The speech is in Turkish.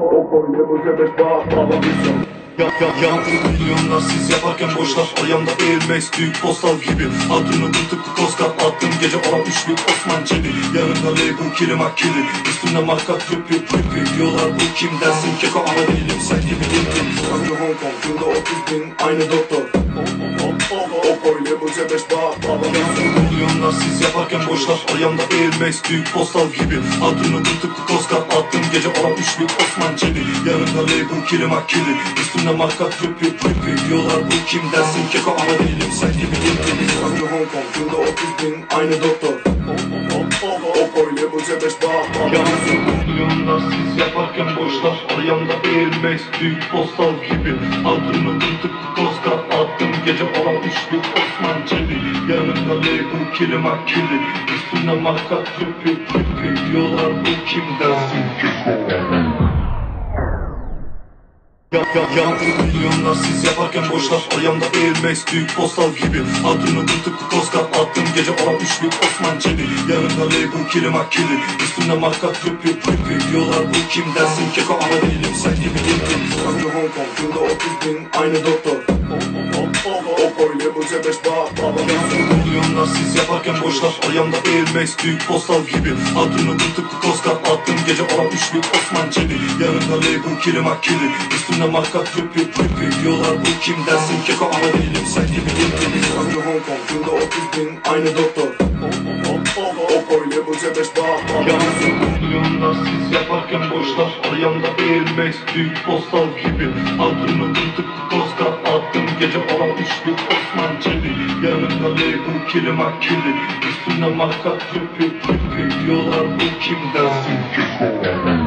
Opo ile bu zebek bağ bağlamışım Ya ya milyonlar siz yaparken boşlar Ayağımda Max büyük postal gibi. Adını bu tıpkı Koska attım. Gece olan üçlük Osman Çebi. Yanımda label kilim akili Üstümde marka trip trip Diyorlar bu kim dersin? Keko ama değilim sen gibi değilim Önce Hong Kong yılda 30 bin aynı doktor. Opo ile bu zebek bağ bağlamışım Yankılı milyonlar siz yaparken boşlar. Ayağımda Air büyük postal gibi. Adını tıpkı Koska attım. Gece olan üçlük Osman Çebi. Yanımda label kilim akili Üstümde marka trip trip Diyorlar bu kim dersin? Keko ama değilim. Sen gibi değilim Önce Hong Kong yılda 30 bin. Aynı doktor. Opo ile bu zebek bağ. Bağlamışım Milyonlar siz yaparken boşlar. Ayağımda Air büyük postal gibi. Adını tıpkı Koska attım. Gece olan üçlü Osman Çebi Yanımda label kilim akili Üstünde marka trippi trippi Diyorlar bu kim dersin ya, ya, yankılı milyonlar siz yaparken boşlar Ayağımda Air Max büyük postal gibi. Adını bir tıpkı Koska attım gece olan üçlü Osman Çebi Yanımda label kilim akili Üstünde marka trippi trippi Diyorlar bu kim dersin keko ama değilim sen gibi değilim Önce Hong Kong yılda 30 bin aynı doktor siz yaparken boşlar Ayağımda Air Max büyük postal gibi. Adını tıpkı Koska attım. Gece olan üçlü Osman Çebi Yanımda label kilim akili Üstünde marka trippi trippi Diyorlar bu kim dersin? Keko ama değilim. Sen gibi değilim Önce Hong Kong. Yılda 30 bin aynı doktor. Opo ile bu zebek bağ bağlamışım Yankılı milyonlar siz yaparken boşlar Ayağımda Air büyük postal gibi. Adını tıpkı Koska attım. Gece olan üçlü Aleyküm kelime kilim Üstüne makas yapıyor Yollar bu kimden? Çünkü